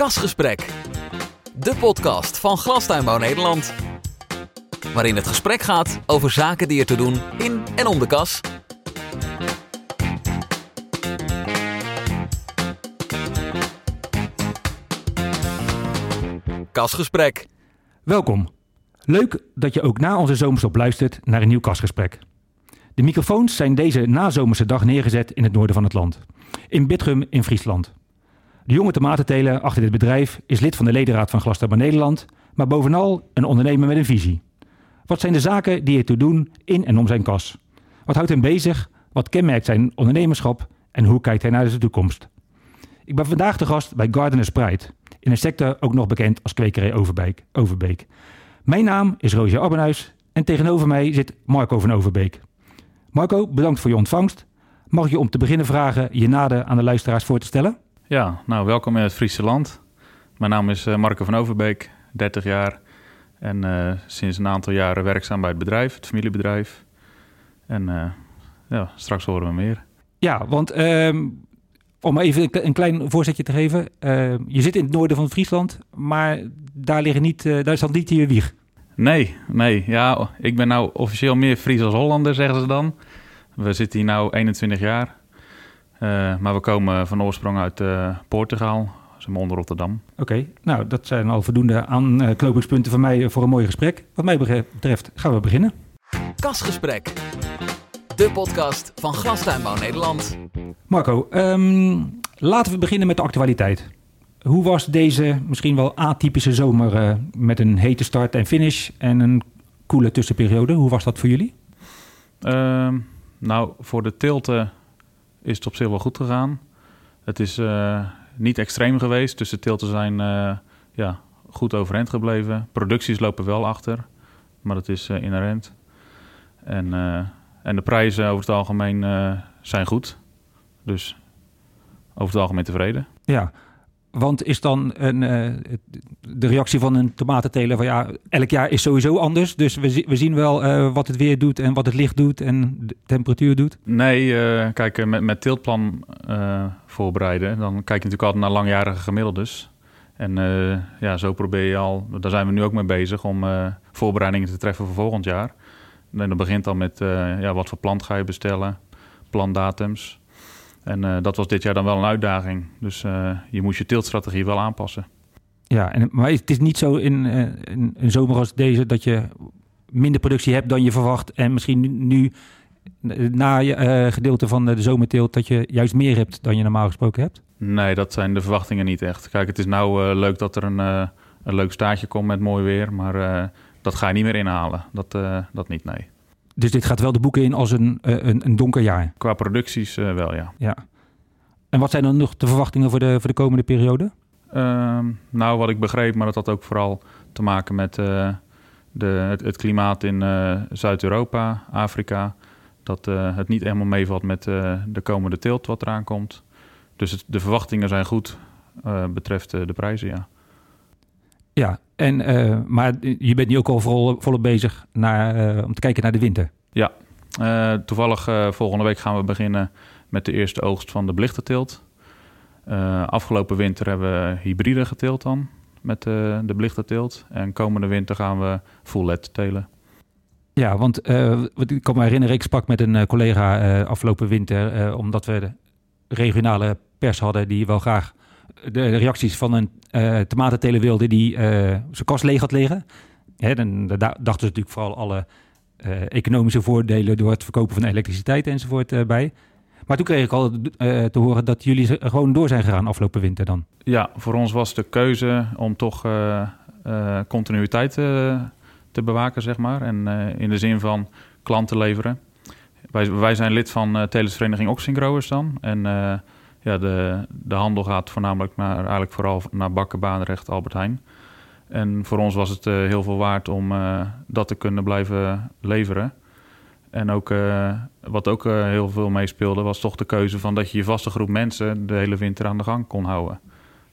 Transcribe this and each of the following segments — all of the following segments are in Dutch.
Kasgesprek, de podcast van Glastuinbouw Nederland. Waarin het gesprek gaat over zaken die er te doen in en om de kas. Kasgesprek. Welkom. Leuk dat je ook na onze zomerstop luistert naar een nieuw kastgesprek. De microfoons zijn deze nazomerse dag neergezet in het noorden van het land. In Bitrum in Friesland. De jonge tomatenteler achter dit bedrijf is lid van de ledenraad van Glastuinbouw Nederland, maar bovenal een ondernemer met een visie. Wat zijn de zaken die ertoe doen in en om zijn kas? Wat houdt hem bezig? Wat kenmerkt zijn ondernemerschap? En hoe kijkt hij naar de toekomst? Ik ben vandaag de gast bij Gardeners Pride, in een sector ook nog bekend als Kwekerij Overbeek. Overbeek. Mijn naam is Roosje Abbenhuis en tegenover mij zit Marco van Overbeek. Marco, bedankt voor je ontvangst. Mag ik je om te beginnen vragen je nader aan de luisteraars voor te stellen? Ja, nou welkom in het Friese land. Mijn naam is eh, Marco van Overbeek, 30 jaar. En uh, sinds een aantal jaren werkzaam bij het bedrijf, het familiebedrijf. En uh, ja, straks horen we meer. Ja, want uh, om even een klein voorzetje te geven. je zit in het noorden van Friesland, maar daar, liggen niet, daar is dan niet je wieg. Nee, nee. Ja, ik ben nou officieel meer Fries als Hollander, zeggen ze dan. We zitten hier nu 21 jaar. Uh, maar we komen van oorsprong uit uh, Portugal, zeg maar onder Rotterdam. Oké, okay. nou dat zijn al voldoende aanknopingspunten van mij voor een mooi gesprek. Wat mij betreft gaan we beginnen. Kasgesprek, de podcast van Glastuinbouw Nederland. Marco, um, laten we beginnen met de actualiteit. Hoe was deze misschien wel atypische zomer uh, met een hete start en finish en een koele tussenperiode? Hoe was dat voor jullie? Uh, nou, voor de tilten is het op zich wel goed gegaan. Het is uh, niet extreem geweest, dus de tilten zijn uh, ja, goed overeind gebleven. Producties lopen wel achter, maar dat is inherent. En, en de prijzen over het algemeen zijn goed. Dus over het algemeen tevreden. Ja, want is dan een, uh, de reactie van een tomatenteler van ja, elk jaar is sowieso anders. Dus we, we zien wel uh, wat het weer doet en wat het licht doet en de temperatuur doet. Nee, uh, kijk, met, met tiltplan voorbereiden, dan kijk je natuurlijk altijd naar langjarige gemiddeldes. En ja, zo probeer je al, daar zijn we nu ook mee bezig, om voorbereidingen te treffen voor volgend jaar. En dat begint dan met ja, wat voor plant ga je bestellen, plantdatums. En uh, dat was dit jaar dan wel een uitdaging. Dus uh, je moest je tiltstrategie wel aanpassen. Ja, en, maar het is niet zo in, uh, in een zomer als deze dat je minder productie hebt dan je verwacht. En misschien nu, na je gedeelte van de zomerteelt, dat je juist meer hebt dan je normaal gesproken hebt? Nee, dat zijn de verwachtingen niet echt. Kijk, het is nou leuk dat er een, een leuk staartje komt met mooi weer. Maar dat ga je niet meer inhalen. Dat, dat niet, nee. Dus dit gaat wel de boeken in als een, een, een donker jaar. Qua producties uh, wel, ja. ja. En wat zijn dan nog de verwachtingen voor de, voor de komende periode? Uh, nou, wat ik begreep, maar dat had ook vooral te maken met uh, de, het, het, klimaat in Zuid-Europa, Afrika. Dat het niet helemaal meevalt met de komende teelt wat eraan komt. Dus het, de verwachtingen zijn goed betreft de prijzen, ja. Ja, en, uh, maar je bent nu ook al vol, volop bezig naar, uh, om te kijken naar de winter. Ja, uh, toevallig volgende week gaan we beginnen met de eerste oogst van de belichterteelt. afgelopen winter hebben we hybride geteeld dan met de belichterteelt. En komende winter gaan we full LED telen. Ja, want ik kan me herinneren, ik sprak met een collega afgelopen winter... omdat we de regionale pers hadden die wel graag de reacties van een uh, tomatenteler wilde die uh, zijn kast leeg had liggen. Hè, dan, dachten ze natuurlijk vooral alle uh, economische voordelen door het verkopen van elektriciteit enzovoort bij. Maar toen kreeg ik al te horen dat jullie gewoon door zijn gegaan afgelopen winter dan. Ja, voor ons was de keuze om toch continuïteit te bewaken, zeg maar. En in de zin van klanten leveren. Wij, wij zijn lid van uh, Telesvereniging Oxengrowers dan. En ja, de, de handel gaat voornamelijk naar, eigenlijk vooral naar Bakken, Baanrecht, Albert Heijn. En voor ons was het uh, heel veel waard om uh, dat te kunnen blijven leveren. En ook, uh, wat ook heel veel meespeelde, was toch de keuze van dat je je vaste groep mensen de hele winter aan de gang kon houden.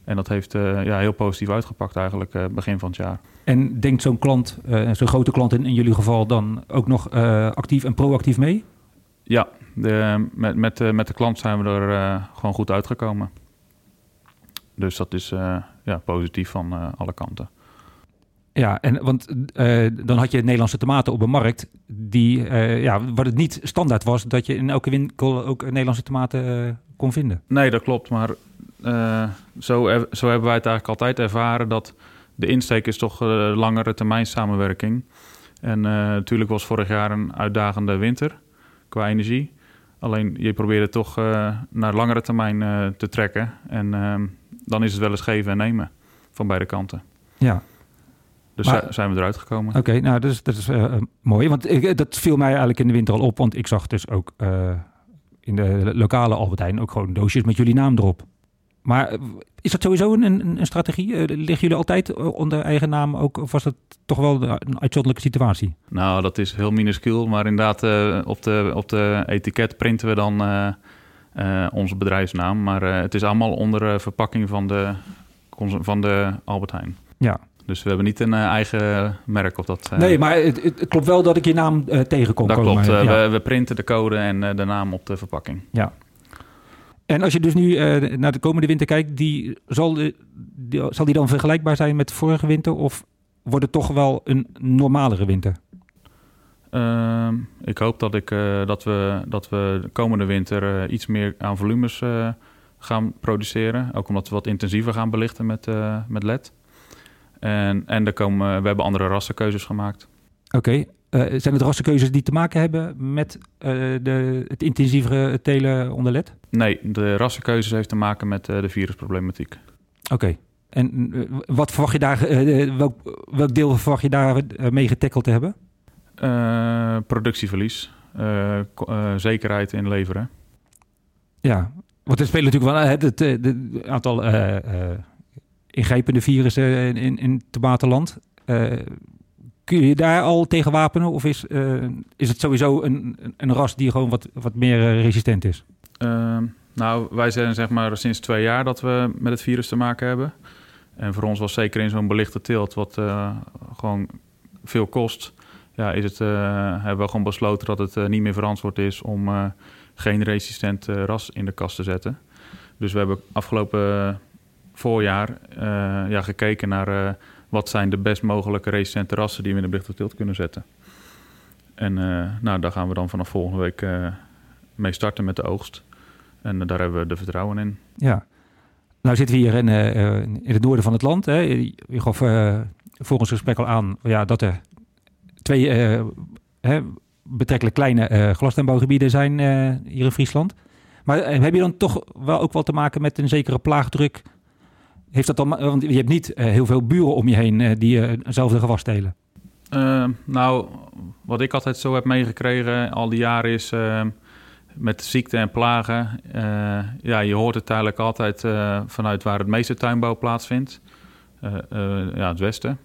En dat heeft ja, heel positief uitgepakt eigenlijk begin van het jaar. En denkt zo'n klant, zo'n grote klant in, in jullie geval, dan ook nog actief en proactief mee? Ja, de, met, met, met de klant zijn we er uh, gewoon goed uitgekomen. Dus dat is ja, positief van alle kanten. Ja, en want dan had je Nederlandse tomaten op een markt die, ja, waar het niet standaard was dat je in elke winkel ook Nederlandse tomaten kon vinden. Nee, dat klopt. Maar zo, zo hebben wij het eigenlijk altijd ervaren dat de insteek is toch langere termijn samenwerking. En natuurlijk was vorig jaar een uitdagende winter qua energie. Alleen je probeerde toch naar langere termijn te trekken. En ehm, dan is het wel eens geven en nemen van beide kanten. Ja, dus zijn we eruit gekomen. Oké, nou dat is, dat is uh, mooi. Want ik, dat viel mij eigenlijk in de winter al op. Want ik zag dus ook in de lokale Albertijn ook gewoon doosjes met jullie naam erop. Maar is dat sowieso een, een, een strategie? Uh, liggen jullie altijd onder eigen naam ook? Of was dat toch wel een uitzonderlijke situatie? Nou, dat is heel minuscuul. Maar inderdaad, op, de, op de etiket printen we dan onze bedrijfsnaam. Maar het is allemaal onder verpakking van de, van de Albert Heijn. Ja, dus we hebben niet een eh, eigen merk op dat. Uh... Nee, maar het, het, klopt wel dat ik je naam uh, tegenkom. Dat klopt. we, we, printen de code en de naam op de verpakking. Ja. En als je dus nu naar de komende winter kijkt, die, zal, die, zal die dan vergelijkbaar zijn met vorige winter? Of wordt het toch wel een normalere winter? Ehm, ik hoop dat, ik, dat, we, dat we de komende winter iets meer aan volumes gaan produceren. Ook omdat we wat intensiever gaan belichten met, met LED. En, en er komen, we hebben andere rassenkeuzes gemaakt. Oké. Eh, zijn het rassenkeuzes die te maken hebben met uh, de, het intensievere telen onder LED? Nee, de rassenkeuzes heeft te maken met uh, de virusproblematiek. Oké. En wat verwacht je daar, welk, welk deel verwacht je daar mee getackeld te hebben? productieverlies, zekerheid in leveren. Ja, want er spelen natuurlijk wel het, het, het aantal ingrijpende virussen in, in, het waterland. Kun je daar al tegen wapenen? Of is, uh, is het sowieso een, een ras die gewoon wat, wat meer uh, resistent is? Ehm, nou, wij zijn zeg maar sinds twee jaar dat we met het virus te maken hebben. En voor ons was zeker in zo'n belichte teelt, wat gewoon veel kost, ja, is het, hebben we gewoon besloten dat het niet meer verantwoord is om geen resistent ras in de kast te zetten. Dus we hebben afgelopen voorjaar ja, gekeken naar wat zijn de best mogelijke resistente rassen die we in de belichte teelt kunnen zetten. En uh, nou, daar gaan we dan vanaf volgende week mee starten met de oogst. En daar hebben we de vertrouwen in. Ja. Nou zitten we hier in, in het noorden van het land. Hè. Je gaf voor ons gesprek al aan ja, dat er twee hè, betrekkelijk kleine glastuinbouwgebieden zijn hier in Friesland. Maar heb je dan toch wel ook wel te maken met een zekere plaagdruk heeft dat dan, want je hebt niet uh, heel veel buren om je heen uh, die uh, hetzelfde gewas telen. nou, wat ik altijd zo heb meegekregen al die jaren is met ziekte en plagen. ja, je hoort het eigenlijk altijd vanuit waar het meeste tuinbouw plaatsvindt. ja, het westen.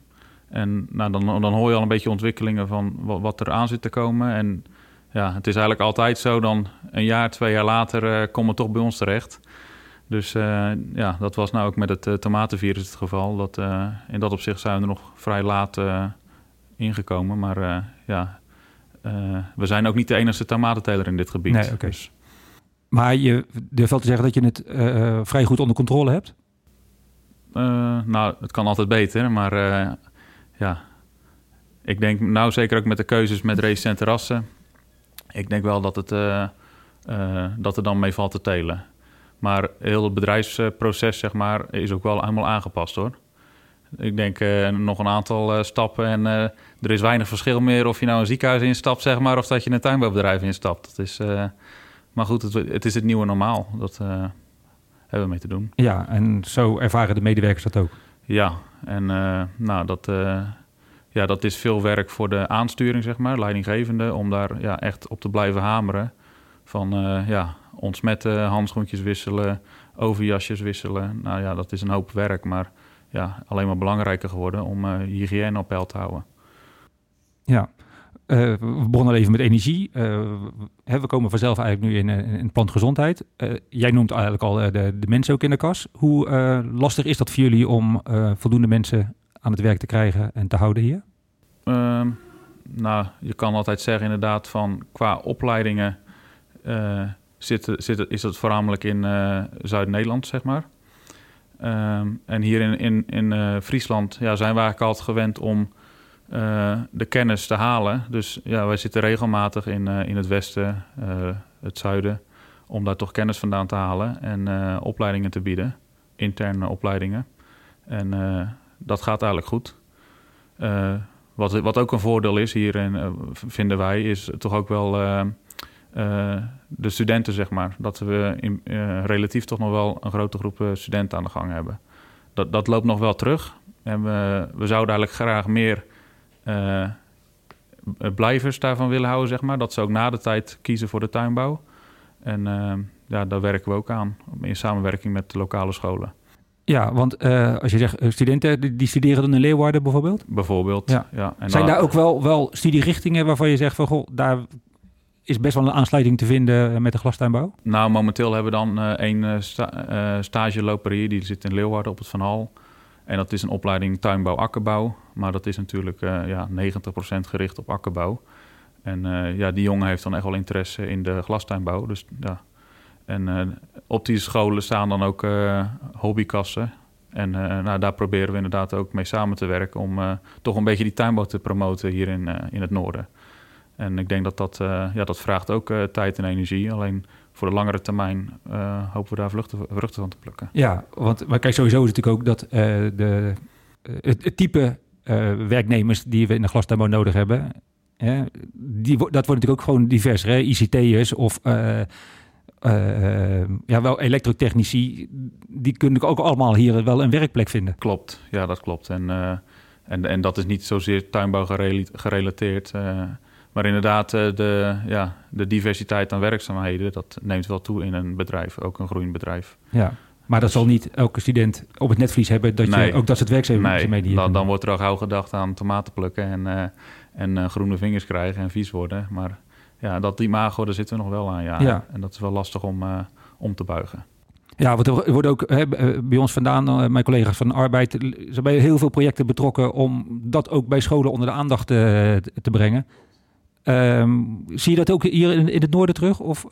En nou, dan, dan hoor je al een beetje ontwikkelingen van wat, wat er aan zit te komen. En ja, het is eigenlijk altijd zo dan een jaar, twee jaar later komen het toch bij ons terecht. Dus uh, ja, dat was nou ook met het uh, tomatenvirus het geval. Dat, uh, in dat opzicht zijn we er nog vrij laat ingekomen. Maar ja, we zijn ook niet de enige tomatenteler in dit gebied. Nee, okay. dus. Maar je durft wel te zeggen dat je het vrij goed onder controle hebt? nou, het kan altijd beter. Maar ja, ik denk nou zeker ook met de keuzes met resistente rassen. Ik denk wel dat, het, dat er dan mee valt te telen. Maar heel het bedrijfsproces, zeg maar, is ook wel helemaal aangepast hoor. Ik denk uh, nog een aantal uh, stappen en uh, er is weinig verschil meer of je nou een ziekenhuis instapt, zeg maar, of dat je een tuinbouwbedrijf instapt. Dat is, maar goed, het, het, is het nieuwe normaal. Dat hebben we mee te doen. Ja, en zo ervaren de medewerkers dat ook. Ja, en nou, dat, ja, dat is veel werk voor de aansturing, zeg maar, leidinggevende, om daar ja, echt op te blijven hameren. Van ja, ontsmetten, handschoentjes wisselen, overjasjes wisselen. Nou ja, dat is een hoop werk, maar ja, alleen maar belangrijker geworden om uh, hygiëne op peil te houden. Ja, uh, we begonnen even met energie. Uh, we komen vanzelf eigenlijk nu in, in plantgezondheid. jij noemt eigenlijk al de, de, mensen ook in de kas. Hoe lastig is dat voor jullie om voldoende mensen aan het werk te krijgen en te houden hier? Ehm, nou, je kan altijd zeggen inderdaad van qua opleidingen zit, zit, is dat voornamelijk in uh, Zuid-Nederland, zeg maar. Ehm, en hier in, in, in eh, Friesland ja, zijn we eigenlijk altijd gewend om eh, de kennis te halen. Dus ja, wij zitten regelmatig in, eh, in het westen, het zuiden, om daar toch kennis vandaan te halen en opleidingen te bieden, interne opleidingen. En dat gaat eigenlijk goed. wat, wat ook een voordeel is hierin, vinden wij, is toch ook wel de studenten, zeg maar. Dat we in, relatief toch nog wel een grote groep studenten aan de gang hebben. Dat, dat loopt nog wel terug. En we, we zouden eigenlijk graag meer uh, blijvers daarvan willen houden, zeg maar. Dat ze ook na de tijd kiezen voor de tuinbouw. En ja, daar werken we ook aan, in samenwerking met de lokale scholen. Ja, want uh, als je zegt studenten, die studeren dan in Leeuwarden bijvoorbeeld? Bijvoorbeeld, ja. ja. En Zijn daar ook wel, wel studierichtingen waarvan je zegt van... Goh, daar is best wel een aansluiting te vinden met de glastuinbouw? Nou, momenteel hebben we dan één sta stageloper hier. Die zit in Leeuwarden op het Van Hal. En dat is een opleiding tuinbouw, akkerbouw. Maar dat is natuurlijk ja, 90% gericht op akkerbouw. En ja, die jongen heeft dan echt wel interesse in de glastuinbouw. Dus, ja. En op die scholen staan dan ook hobbykassen. En nou, daar proberen we inderdaad ook mee samen te werken... om toch een beetje die tuinbouw te promoten hier in, in het noorden. En ik denk dat dat, ja, dat vraagt ook tijd en energie. Alleen voor de langere termijn uh, hopen we daar vruchten, vruchten van te plukken. Ja, want maar kijk, sowieso is het natuurlijk ook dat uh, de, uh, het, type werknemers die we in de glastuinbouw nodig hebben, hè, die, dat wordt natuurlijk ook gewoon divers. Hè? ICT'ers of ja, wel elektrotechnici, die kunnen ook allemaal hier wel een werkplek vinden. Klopt, ja, dat klopt. En, en, en dat is niet zozeer tuinbouw gerelateerd. Maar inderdaad, eh, de, ja, de diversiteit aan werkzaamheden, dat neemt wel toe in een bedrijf, ook een groeiend bedrijf. Ja, maar dat zal niet elke student op het netvlies hebben dat je ook dat soort werkzaamheden nee, dan, dan wordt er al gauw gedacht aan tomaten plukken en, uh, en uh, groene vingers krijgen en vies worden. Maar ja, dat imago, daar zitten we nog wel aan, ja. ja. En dat is wel lastig om, uh, om te buigen. Ja, want er wordt ook hè, bij ons vandaan, mijn collega's van arbeid, zijn bij heel veel projecten betrokken om dat ook bij scholen onder de aandacht te, te brengen. Um, zie je dat ook hier in, in het noorden terug? Of?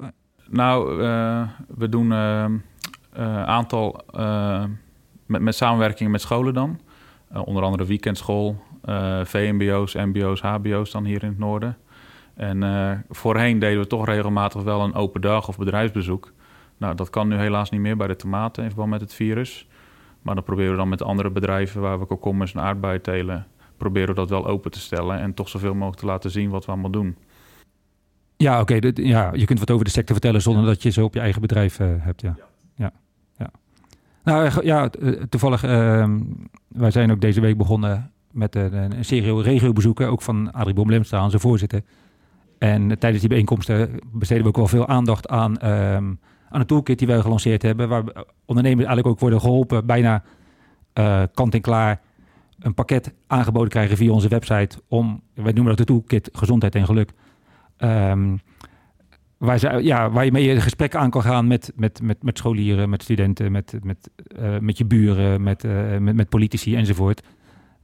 Nou, uh, we doen een uh, uh, aantal met, met samenwerkingen met scholen dan. onder andere weekendschool, VMBO's, MBO's, HBO's dan hier in het noorden. En voorheen deden we toch regelmatig wel een open dag of bedrijfsbezoek. Nou, dat kan nu helaas niet meer bij de tomaten in verband met het virus. Maar dan proberen we dan met andere bedrijven waar we komkommers en aardbeien telen proberen we dat wel open te stellen en toch zoveel mogelijk te laten zien wat we allemaal doen. Ja, oké. ja, je kunt wat over de sector vertellen zonder dat je zo op je eigen bedrijf uh, hebt. Ja. ja. Ja. Nou eh, ja, eh, toevallig, uh, wij zijn ook deze week begonnen met een, een serie regiobezoeken, ook van Adrie Bomlemstra, onze voorzitter. En tijdens die bijeenkomsten besteden we ook wel veel aandacht aan, um, aan een toolkit die wij gelanceerd hebben, waar ondernemers eigenlijk ook worden geholpen, bijna uh, kant en klaar een pakket aangeboden krijgen via onze website om, wij noemen dat de toolkit Gezondheid en Geluk. Um, waar, ja, je mee een gesprek aan kan gaan met, met, met, met scholieren, met studenten, met, met, uh, met je buren, met, uh, met, met politici enzovoort.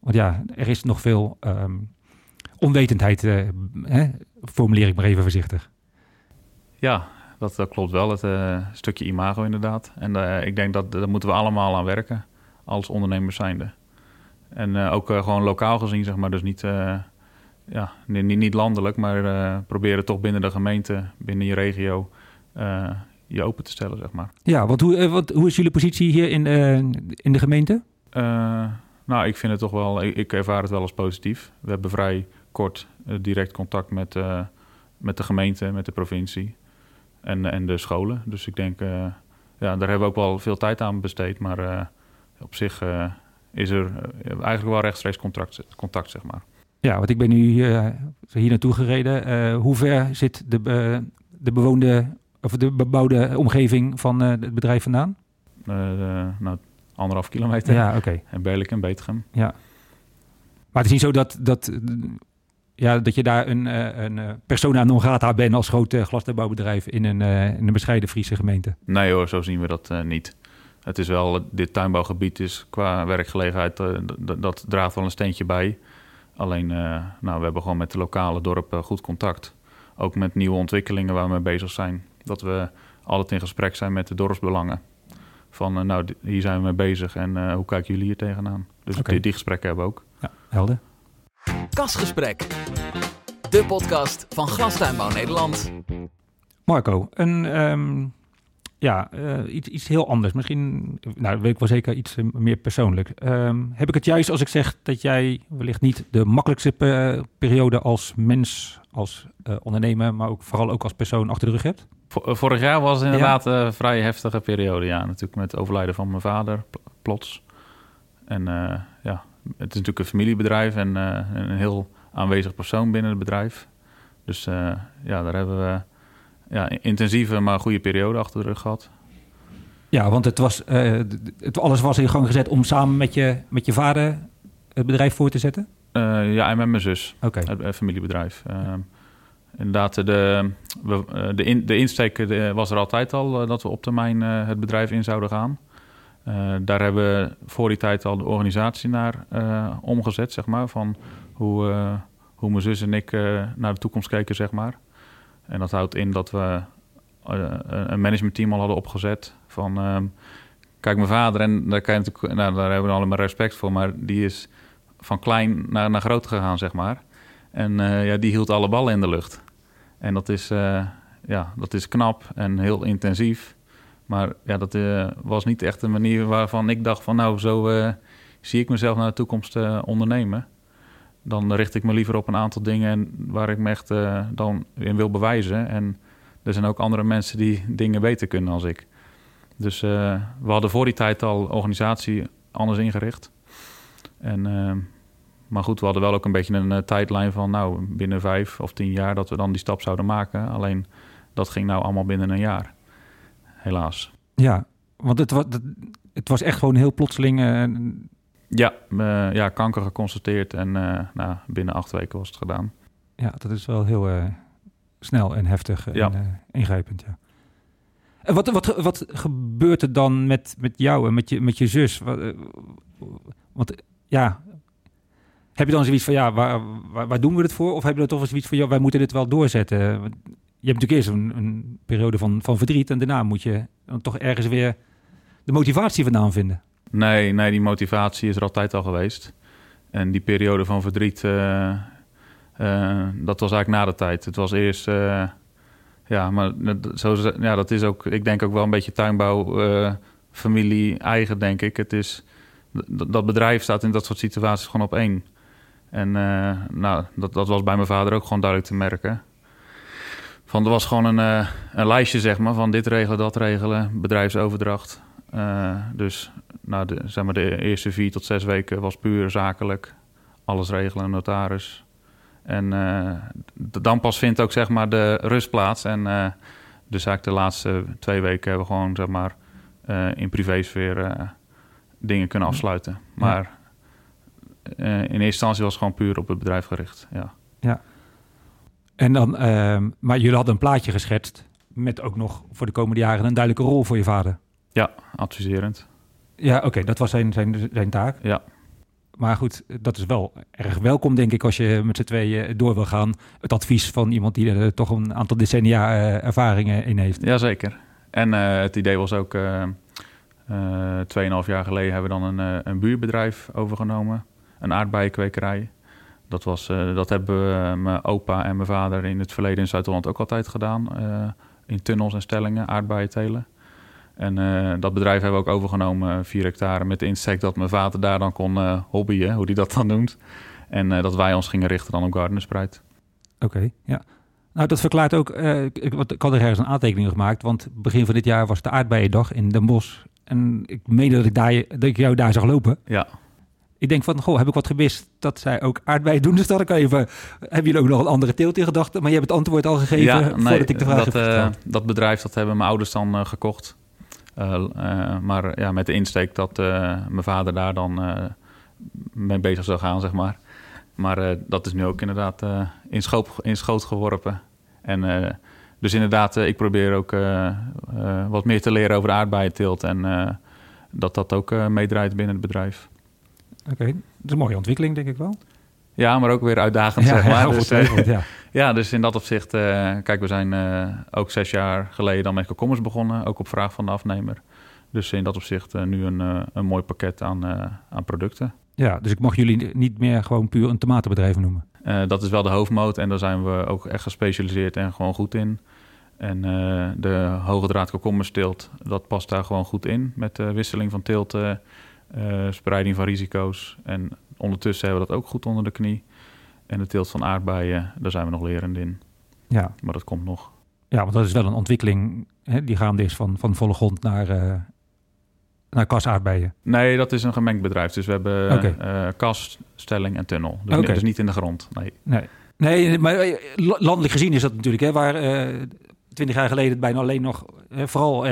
Want ja, er is nog veel um, onwetendheid, uh, hè? formuleer ik maar even voorzichtig. Ja, dat, dat klopt wel. Het stukje imago inderdaad. En ik denk dat daar moeten we allemaal aan werken, als ondernemers zijnde. En uh, ook uh, gewoon lokaal gezien, zeg maar. Dus niet, uh, ja, niet, niet landelijk, maar proberen toch binnen de gemeente, binnen je regio, je open te stellen, zeg maar. Ja, want hoe, wat, hoe is jullie positie hier in, in de gemeente? nou, ik vind het toch wel, ik, ik, ervaar het wel als positief. We hebben vrij kort direct contact met, met de gemeente, met de provincie en, en de scholen. Dus ik denk, ja, daar hebben we ook wel veel tijd aan besteed, maar op zich is er eh, eigenlijk wel rechtstreeks contact, contact, zeg maar. Ja, want ik ben nu hier, hier naartoe gereden. Uh, hoe ver zit de, uh, de bewoonde of de bebouwde omgeving van het bedrijf vandaan? nou, anderhalf kilometer. Ja, oké. En Berlik en Betegem. Ja. Maar het is niet zo dat, dat, ja, dat je daar een, een persona non grata bent als groot glasbouwbedrijf in een, in een bescheiden Friese gemeente. Nee hoor, zo zien we dat niet het is wel, dit tuinbouwgebied is qua werkgelegenheid, uh, dat draagt wel een steentje bij. Alleen, uh, nou, we hebben gewoon met de lokale dorpen goed contact. Ook met nieuwe ontwikkelingen waar we mee bezig zijn. Dat we altijd in gesprek zijn met de dorpsbelangen. van, eh, nou, hier zijn we mee bezig en eh, hoe kijken jullie hier tegenaan? Dus Oké. die, die gesprekken hebben we ook. Ja, helder. Kasgesprek. De podcast van Glastuinbouw Nederland. Marco, een, ehm, ja, eh, iets, iets heel anders. Misschien, nou, weet ik wel zeker, iets eh, meer persoonlijk. Ehm, heb ik het juist als ik zeg dat jij wellicht niet de makkelijkste pe- periode als mens, als eh, ondernemer, maar ook vooral ook als persoon achter de rug hebt? Vo- eh, Vorig jaar was het inderdaad een vrij heftige periode. Ja, natuurlijk met het overlijden van mijn vader, pl- plots. En eh, ja, het is natuurlijk een familiebedrijf en eh, een heel aanwezig persoon binnen het bedrijf. Dus eh, ja, daar hebben we ja, intensieve, maar goede periode achter de rug gehad. Ja, want het was, eh, het, alles was in gang gezet om samen met je, met je vader het bedrijf voor te zetten? Eh, ja, en met mijn zus. Oké, Het eh, familiebedrijf. Ehm, inderdaad, de, eh, de, in, de insteek eh, was er altijd al eh, dat we op termijn eh, het bedrijf in zouden gaan. Eh, daar hebben we voor die tijd al de organisatie naar eh, omgezet, zeg maar. Van hoe, eh, hoe mijn zus en ik eh, naar de toekomst keken, zeg maar. En dat houdt in dat we eh, een managementteam al hadden opgezet. Van, ehm, kijk, mijn vader, en daar, kan natuurlijk, nou, daar hebben we allemaal respect voor, maar die is van klein naar, naar groot gegaan, zeg maar. En eh, ja, die hield alle ballen in de lucht. En dat is, eh, ja, dat is knap en heel intensief. Maar ja, dat eh, was niet echt een manier waarvan ik dacht van... nou, zo eh, zie ik mezelf naar de toekomst eh, ondernemen. Dan richt ik me liever op een aantal dingen en waar ik me echt eh, dan in wil bewijzen. En er zijn ook andere mensen die dingen beter kunnen als ik. Dus eh, we hadden voor die tijd al organisatie anders ingericht. En, eh, maar goed, we hadden wel ook een beetje een tijdlijn van... nou, binnen vijf of tien jaar dat we dan die stap zouden maken. Alleen dat ging nou allemaal binnen een jaar. Helaas. ja, want het was, het was echt gewoon heel plotseling. Ja, eh, ja kanker geconstateerd en eh, nou, binnen acht weken was het gedaan. Ja, dat is wel heel eh, snel en heftig en Ja. ingrijpend, ja. En wat, wat, wat gebeurt er dan met, met jou en met je, met je zus? Want ja, heb je dan zoiets van, ja, waar, waar, waar doen we het voor? Of heb je dan toch zoiets van, ja, wij moeten dit wel doorzetten? Je hebt natuurlijk eerst een, een periode van, van verdriet en daarna moet je dan toch ergens weer de motivatie vandaan vinden. Nee, nee, die motivatie is er altijd al geweest. En die periode van verdriet, eh, eh, dat was eigenlijk na de tijd. Het was eerst, eh, ja, maar zo, ja, dat is ook, ik denk ook wel een beetje tuinbouw, familie eigen, denk ik. Het is, dat, bedrijf staat in dat soort situaties gewoon op één. En nou, dat, dat was bij mijn vader ook gewoon duidelijk te merken. Van, er was gewoon een, een lijstje, zeg maar, van dit regelen, dat regelen, bedrijfsoverdracht. Dus nou, de, zeg maar de eerste vier tot zes weken was puur zakelijk. Alles regelen, notaris. En eh, dan pas vindt ook zeg maar de rust plaats. En eh, dus eigenlijk de laatste twee weken hebben we gewoon zeg maar eh, in privésfeer eh dingen kunnen afsluiten. Maar in eerste instantie was het gewoon puur op het bedrijf gericht. Ja. En dan, ehm, maar jullie hadden een plaatje geschetst met ook nog voor de komende jaren een duidelijke rol voor je vader. ja, adviserend. Ja, oké, dat was zijn, zijn, zijn taak. Ja. Maar goed, dat is wel erg welkom, denk ik, als je met z'n tweeën door wil gaan. Het advies van iemand die er toch een aantal decennia eh, ervaringen in heeft. Jazeker. En eh, het idee was ook, eh, tweeënhalf jaar geleden hebben we dan een, een buurbedrijf overgenomen. Een aardbeienkwekerij. Dat, was, dat hebben mijn opa en mijn vader in het verleden in Zuid-Holland ook altijd gedaan. in tunnels en stellingen, aardbeien telen. En eh, dat bedrijf hebben we ook overgenomen, 4 hectare, met de insteek dat mijn vader daar dan kon eh, hobbyen, hoe die dat dan noemt. En eh, dat wij ons gingen richten dan op Gardenerspreid. Oké, ja. Nou, dat verklaart ook, eh, ik, ik ik had er ergens een aantekening gemaakt, want begin van dit jaar was de aardbeiendag in Den Bosch. En ik meende dat ik, daar, dat ik jou daar zag lopen. Ja, Ik denk van, goh, heb ik wat gemist dat zij ook aardbeien doen? Dus dat ik even, hebben jullie ook nog een andere teelt in gedachten? Maar je hebt het antwoord al gegeven voordat ik de vraag dat, heb eh, dat bedrijf dat hebben mijn ouders dan eh, gekocht. Eh, eh, maar ja, met de insteek dat eh, mijn vader daar dan mee bezig zou gaan, zeg maar. Maar dat is nu ook inderdaad in, schoot, in schoot geworpen. En dus inderdaad, ik probeer ook wat meer te leren over de aardbeienteelt. En dat dat ook meedraait binnen het bedrijf. Oké, dat is een mooie ontwikkeling, denk ik wel. Ja, maar ook weer uitdagend, zeg maar. Dus, eh, ja. Ja, dus in dat opzicht, eh, kijk, we zijn eh, ook zes jaar geleden dan met komkommers begonnen, ook op vraag van de afnemer. Dus in dat opzicht nu een, een mooi pakket aan, aan producten. Ja, dus ik mag jullie niet meer gewoon puur een tomatenbedrijf noemen. Dat is wel de hoofdmoot en daar zijn we ook echt gespecialiseerd en gewoon goed in. En de hoge draad komkommersteelt, dat past daar gewoon goed in. Met de wisseling van teelten, spreiding van risico's. En ondertussen hebben we dat ook goed onder de knie. En de teelt van aardbeien, daar zijn we nog lerend in. Ja, Maar dat komt nog. ja want dat is wel een ontwikkeling hè, die gaande is van, van volle grond naar, eh naar kasaardbeien. Nee, dat is een gemengd bedrijf. Dus we hebben eh, kast, stelling en tunnel. Dus, dus niet in de grond. Nee. Nee, nee maar eh, la- landelijk gezien is dat natuurlijk, hè, waar twintig jaar geleden het bijna alleen nog, vooral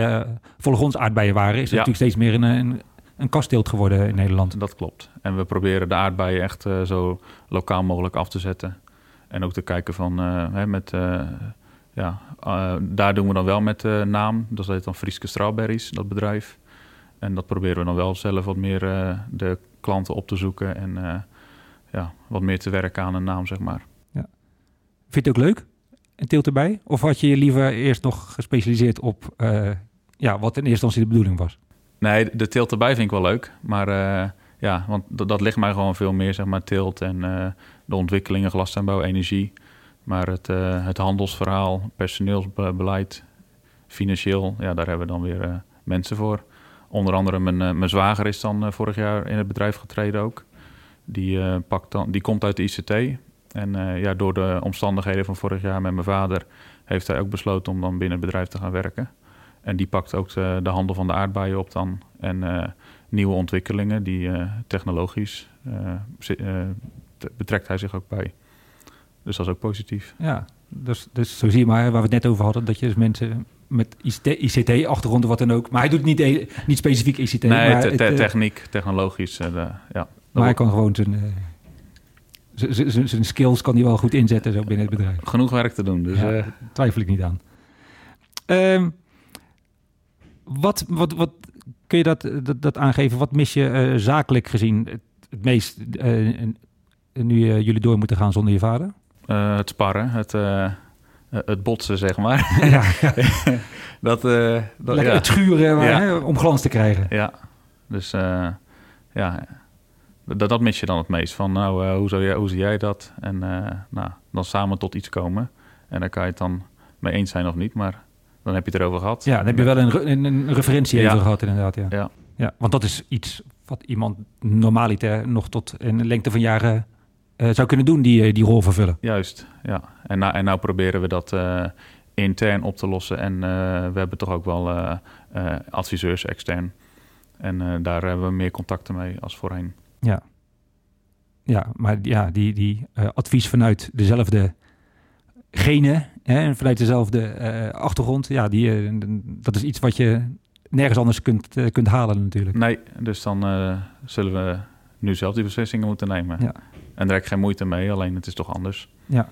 volle grondsaardbeien waren, is het Ja. natuurlijk steeds meer een, een, een kasteelt geworden in Nederland. Dat klopt. En we proberen de aardbeien echt eh, zo lokaal mogelijk af te zetten. En ook te kijken van, eh, hè, met, eh, ja, daar doen we dan wel met naam. Dat heet dan Frieske Strawberries, dat bedrijf. En dat proberen we dan wel zelf wat meer de klanten op te zoeken en ja, wat meer te werken aan een naam, zeg maar. Vind je het ook leuk? Een teelt erbij? Of had je je liever eerst nog gespecialiseerd op ja, wat in eerste instantie de bedoeling was? Nee, de teelt erbij vind ik wel leuk. Maar eh, ja, want dat, ligt mij gewoon veel meer, zeg maar, teelt en eh, de ontwikkelingen, glastuinbouw, energie. Maar het, eh, het handelsverhaal, personeelsbeleid, financieel, ja, daar hebben we dan weer mensen voor. Onder andere mijn, mijn zwager is dan vorig jaar in het bedrijf getreden ook. Die, pakt dan, die komt uit de ICT. En ja, door de omstandigheden van vorig jaar met mijn vader... heeft hij ook besloten om dan binnen het bedrijf te gaan werken. En die pakt ook de, de handel van de aardbeien op dan. En eh, nieuwe ontwikkelingen, die eh, technologisch eh, betrekt hij zich ook bij. Dus dat is ook positief. Ja, dus, dus zo zie je maar waar we het net over hadden, dat je dus mensen met ICT-achtergrond of wat dan ook, maar hij doet niet, e- niet specifiek ICT, nee, maar, te- het, te- techniek, technologisch. de- ja. maar hij kan gewoon zijn, zijn skills kan hij wel goed inzetten zo binnen het bedrijf. Genoeg werk te doen. Dus Ja. Twijfel ik niet aan. Ehm, wat, wat, wat kun je dat, dat, dat aangeven? Wat mis je eh, zakelijk gezien het, het meest eh, nu eh, jullie door moeten gaan zonder je vader? het sparren, het, het botsen, zeg maar. ja, dat, dat, Lekker ja. het schuren maar, hè, om glans te krijgen. Ja, dus ja, dat, dat mis je dan het meest. Van nou, hoe, zou jij, hoe zie jij dat? En nou, dan samen tot iets komen. En daar kan je het dan mee eens zijn of niet, maar dan heb je het erover gehad. Ja, dan heb je wel een, een, een referentie Ja. even gehad inderdaad. Ja. Ja. Ja, want dat is iets wat iemand normaliter nog tot een lengte van jaren eh, zou kunnen doen, die, eh, die rol vervullen. Juist, ja. En, nou, en nou proberen we dat eh, intern op te lossen. En we hebben toch ook wel adviseurs extern. En daar hebben we meer contacten mee als voorheen. Ja. Ja, maar ja, die, die advies vanuit dezelfde genen en vanuit dezelfde eh, achtergrond, ja, die, eh, dat is iets wat je nergens anders kunt, eh, kunt halen natuurlijk. Nee, dus dan zullen we nu zelf die beslissingen moeten nemen. Ja. En daar heb ik geen moeite mee, alleen het is toch anders. Ja.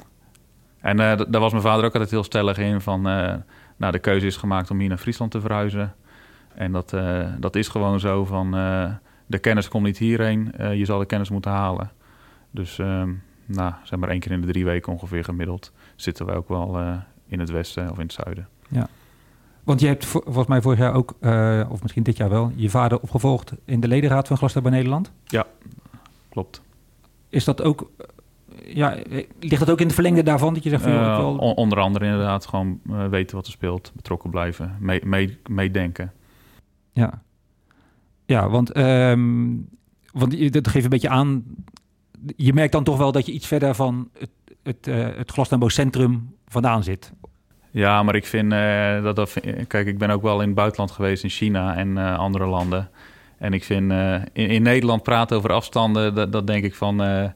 En daar was mijn vader ook altijd heel stellig in van... nou, de keuze is gemaakt om hier naar Friesland te verhuizen. En dat, dat is gewoon zo van... de kennis komt niet hierheen, je zal de kennis moeten halen. Dus, ehm, nou, zeg maar één keer in de drie weken ongeveer gemiddeld... zitten we ook wel eh, in het westen of in het zuiden. Want je hebt vo- volgens mij vorig jaar ook, eh, of misschien dit jaar wel, je vader opgevolgd in de ledenraad van Glasgow Nederland. Klopt. Is dat ook, eh, ja, ligt dat ook in het verlengde daarvan dat je zegt van, on- onder andere inderdaad gewoon weten wat er speelt, betrokken blijven, mee- mee- meedenken. Ja, ja want, ehm, want je- dat geeft een beetje aan. Je merkt dan toch wel dat je iets verder van het, het, eh het Glastonbo-centrum vandaan zit. Ja, maar ik vind eh, dat, dat kijk, ik ben ook wel in het buitenland geweest, in China en eh, andere landen. En ik vind in, in Nederland praten over afstanden, dat, dat denk ik van. hier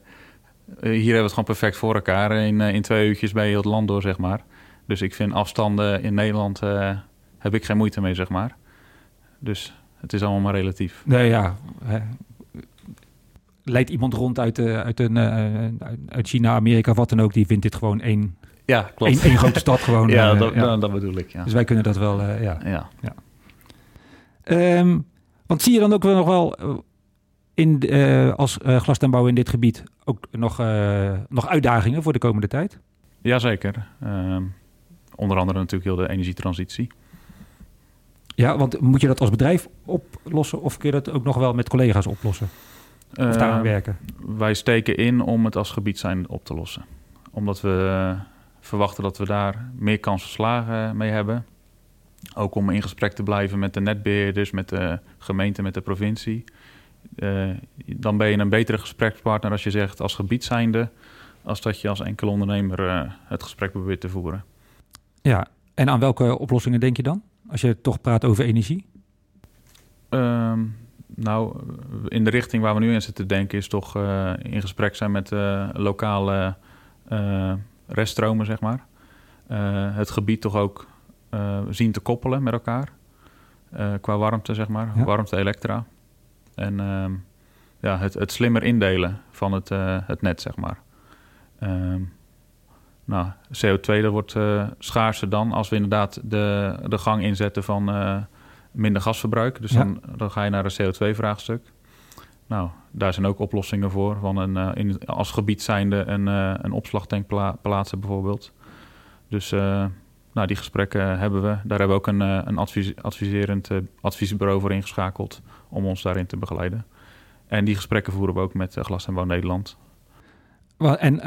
hebben we het gewoon perfect voor elkaar. In, in twee uurtjes ben je heel het land door, zeg maar. Dus ik vind afstanden in Nederland heb ik geen moeite mee, zeg maar. Dus het is allemaal maar relatief. Nee, ja. Leidt iemand rond uit, eh, uit, een, eh, uit- China, Amerika, wat dan ook, die vindt dit gewoon één, Ja, één, één grote stad gewoon. ja, eh, dat, ja. Dat, dat bedoel ik, ja. Dus wij kunnen dat wel, eh, ja. ja. Ehm, want zie je dan ook wel nog wel in, als uh, glastuinbouw in dit gebied ook nog, nog uitdagingen voor de komende tijd? Jazeker. Ehm onder andere natuurlijk heel de energietransitie. Ja, want moet je dat als bedrijf oplossen of kun je dat ook nog wel met collega's oplossen? Of daaraan Eh, werken? Wij steken in om het als gebied zijn op te lossen. Omdat we eh, verwachten dat we daar meer kans van slagen mee hebben. Ook om in gesprek te blijven met de netbeheerders, met de gemeente, met de provincie. Eh, dan ben je een betere gesprekspartner als je zegt als gebied zijnde... als dat je als enkel ondernemer eh, het gesprek probeert te voeren. Ja, en aan welke oplossingen denk je dan? Als je toch praat over energie? Ehm, nou, in de richting waar we nu in zitten te denken... is toch eh, in gesprek zijn met eh, lokale eh, reststromen, zeg maar. Het gebied toch ook zien te koppelen met elkaar. Qua warmte, zeg maar. Ja. Warmte, elektra. En ehm, ja, het, het slimmer indelen van het, het net, zeg maar. Ehm, nou, CO2 dat wordt schaarser dan als we inderdaad de, de gang inzetten van minder gasverbruik. Dus Ja. dan, dan ga je naar een CO2-vraagstuk. Nou, daar zijn ook oplossingen voor. Van een, eh, in, als gebied zijnde een, eh, een opslagtank pla- plaatsen bijvoorbeeld. Dus eh, nou, die gesprekken hebben we. Daar hebben we ook een, een advies, adviserend adviesbureau voor ingeschakeld om ons daarin te begeleiden. En die gesprekken voeren we ook met Glas en Bouw Nederland. En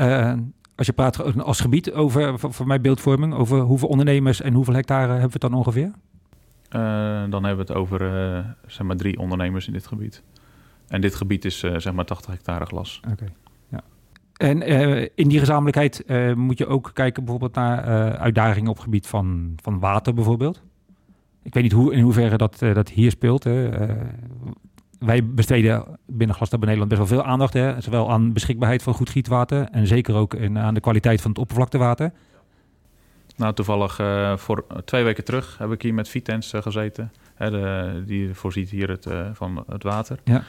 als je praat als gebied over, voor voor mij beeldvorming, over hoeveel ondernemers en hoeveel hectare hebben we het dan ongeveer? Eh, dan hebben we het over eh, zeg maar drie ondernemers in dit gebied. En dit gebied is eh, zeg maar 80 hectare glas. Oké. En in die gezamenlijkheid moet je ook kijken bijvoorbeeld naar uitdagingen op het gebied van, van water bijvoorbeeld. Ik weet niet hoe, in hoeverre dat, dat hier speelt. Hè. Wij besteden binnen Glasstad Nederland best wel veel aandacht. Hè. Zowel aan beschikbaarheid van goed gietwater en zeker ook aan de kwaliteit van het oppervlaktewater. Nou, toevallig eh, voor twee weken terug heb ik hier met Vitens eh, gezeten. Hè, de, die voorziet hier het, eh, van het water. Ja.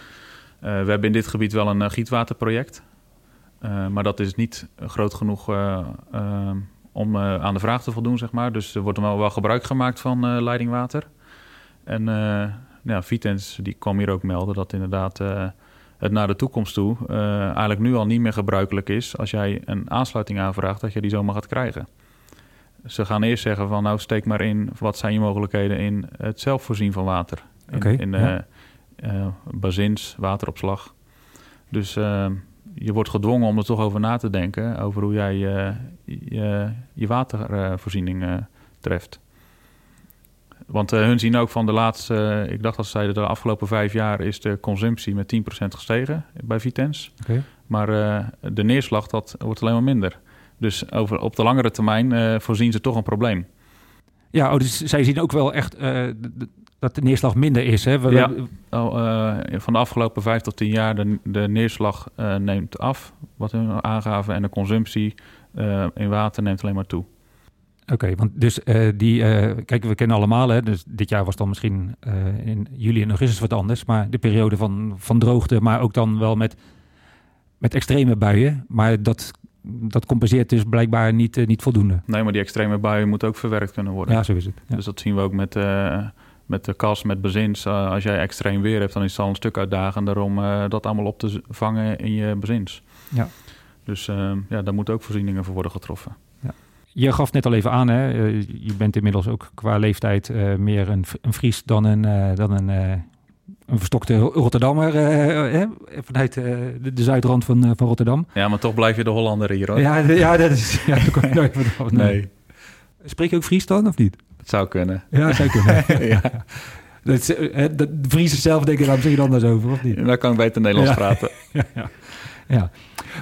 We hebben in dit gebied wel een gietwaterproject. Maar dat is niet groot genoeg om aan de vraag te voldoen, zeg maar. Dus er wordt wel, wel gebruik gemaakt van leidingwater. En ja, Vitens die kwam hier ook melden dat inderdaad het naar de toekomst toe... eigenlijk nu al niet meer gebruikelijk is... als jij een aansluiting aanvraagt, dat je die zomaar gaat krijgen. Ze gaan eerst zeggen van nou steek maar in... wat zijn je mogelijkheden in het zelf voorzien van water. In, in eh, ja. eh, bazins, wateropslag. Dus eh, je wordt gedwongen om er toch over na te denken... over hoe jij je, je watervoorziening treft. Want hun zien ook van de laatste... ik dacht dat ze zeiden de afgelopen vijf jaar... is de consumptie met 10% gestegen bij Vitens. Maar de neerslag dat wordt alleen maar minder. Dus over, op de langere termijn eh, voorzien ze toch een probleem. Ja, oh, dus zij zien ook wel echt eh, dat de neerslag minder is. Hè? We- Ja. Oh, eh, van de afgelopen vijf tot tien jaar de, de neerslag neemt af, wat hun aangaven. En de consumptie in water neemt alleen maar toe. Oké, want dus die, eh, kijk, we kennen allemaal, hè, dus dit jaar was dan misschien in juli en augustus wat anders, maar de periode van, van droogte, maar ook dan wel met, met extreme buien, maar dat, dat compenseert dus blijkbaar niet, eh, niet voldoende. Nee, maar die extreme buien moeten ook verwerkt kunnen worden. Ja, zo is het. Ja. Dus dat zien we ook met, eh, met de kas, met bezins. Eh, als jij extreem weer hebt, dan is het al een stuk uitdagender om dat allemaal op te vangen in je bezins. Ja. Dus ja, daar moeten ook voorzieningen voor worden getroffen. Je gaf net al even aan, hè, je bent inmiddels ook qua leeftijd meer een, een Fries dan een, dan een, een verstokte Rotterdammer eh, eh, vanuit eh, de, zuidrand van, eh, van Rotterdam. Ja, maar toch blijf je de Hollander hier hoor. Ja, ja, dat is. Ja, kom nooit. Nee, Spreek je ook Fries dan of niet? het zou kunnen. Ja, dat zou kunnen. ja. dat, is, eh, hè, dat, de Friese zelf denken, daar zeg je anders over, of niet? Daar kan ik beter Nederlands Ja. praten. Ja.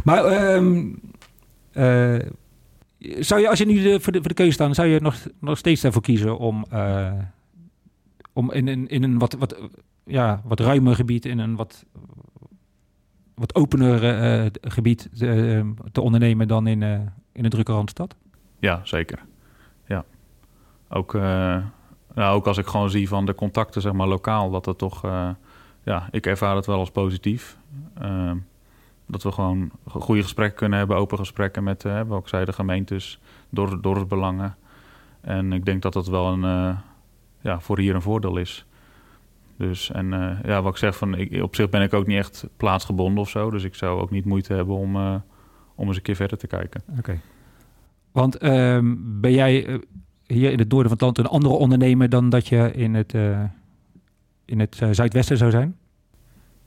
Maar ehm, eh, zou je, als je nu de, voor, de, voor de keuze staan, zou je nog, nog steeds daarvoor kiezen om, eh, om in, een in een wat, wat, ja, wat ruimer gebied, in een wat, wat opener eh, gebied te, te ondernemen dan in, eh, in een drukke randstad? Ja, zeker. Ja. Ook, eh, nou, ook als ik gewoon zie van de contacten, zeg maar, lokaal, dat het toch... eh, ja, ik ervaar het wel als positief. Ehm, dat we gewoon goede gesprekken kunnen hebben, open gesprekken met, eh, wat ik zei, de gemeentes, door, dorpsbelangen. En ik denk dat dat wel een, eh, ja, voor hier een voordeel is. Dus, en eh, ja, wat ik zeg, van, ik, op zich ben ik ook niet echt plaatsgebonden of zo. Dus ik zou ook niet moeite hebben om, eh, om eens een keer verder te kijken. Oké. Want ehm, ben jij, eh, hier in het noorden van het land een andere ondernemer dan dat je in het, in het zuidwesten zou zijn?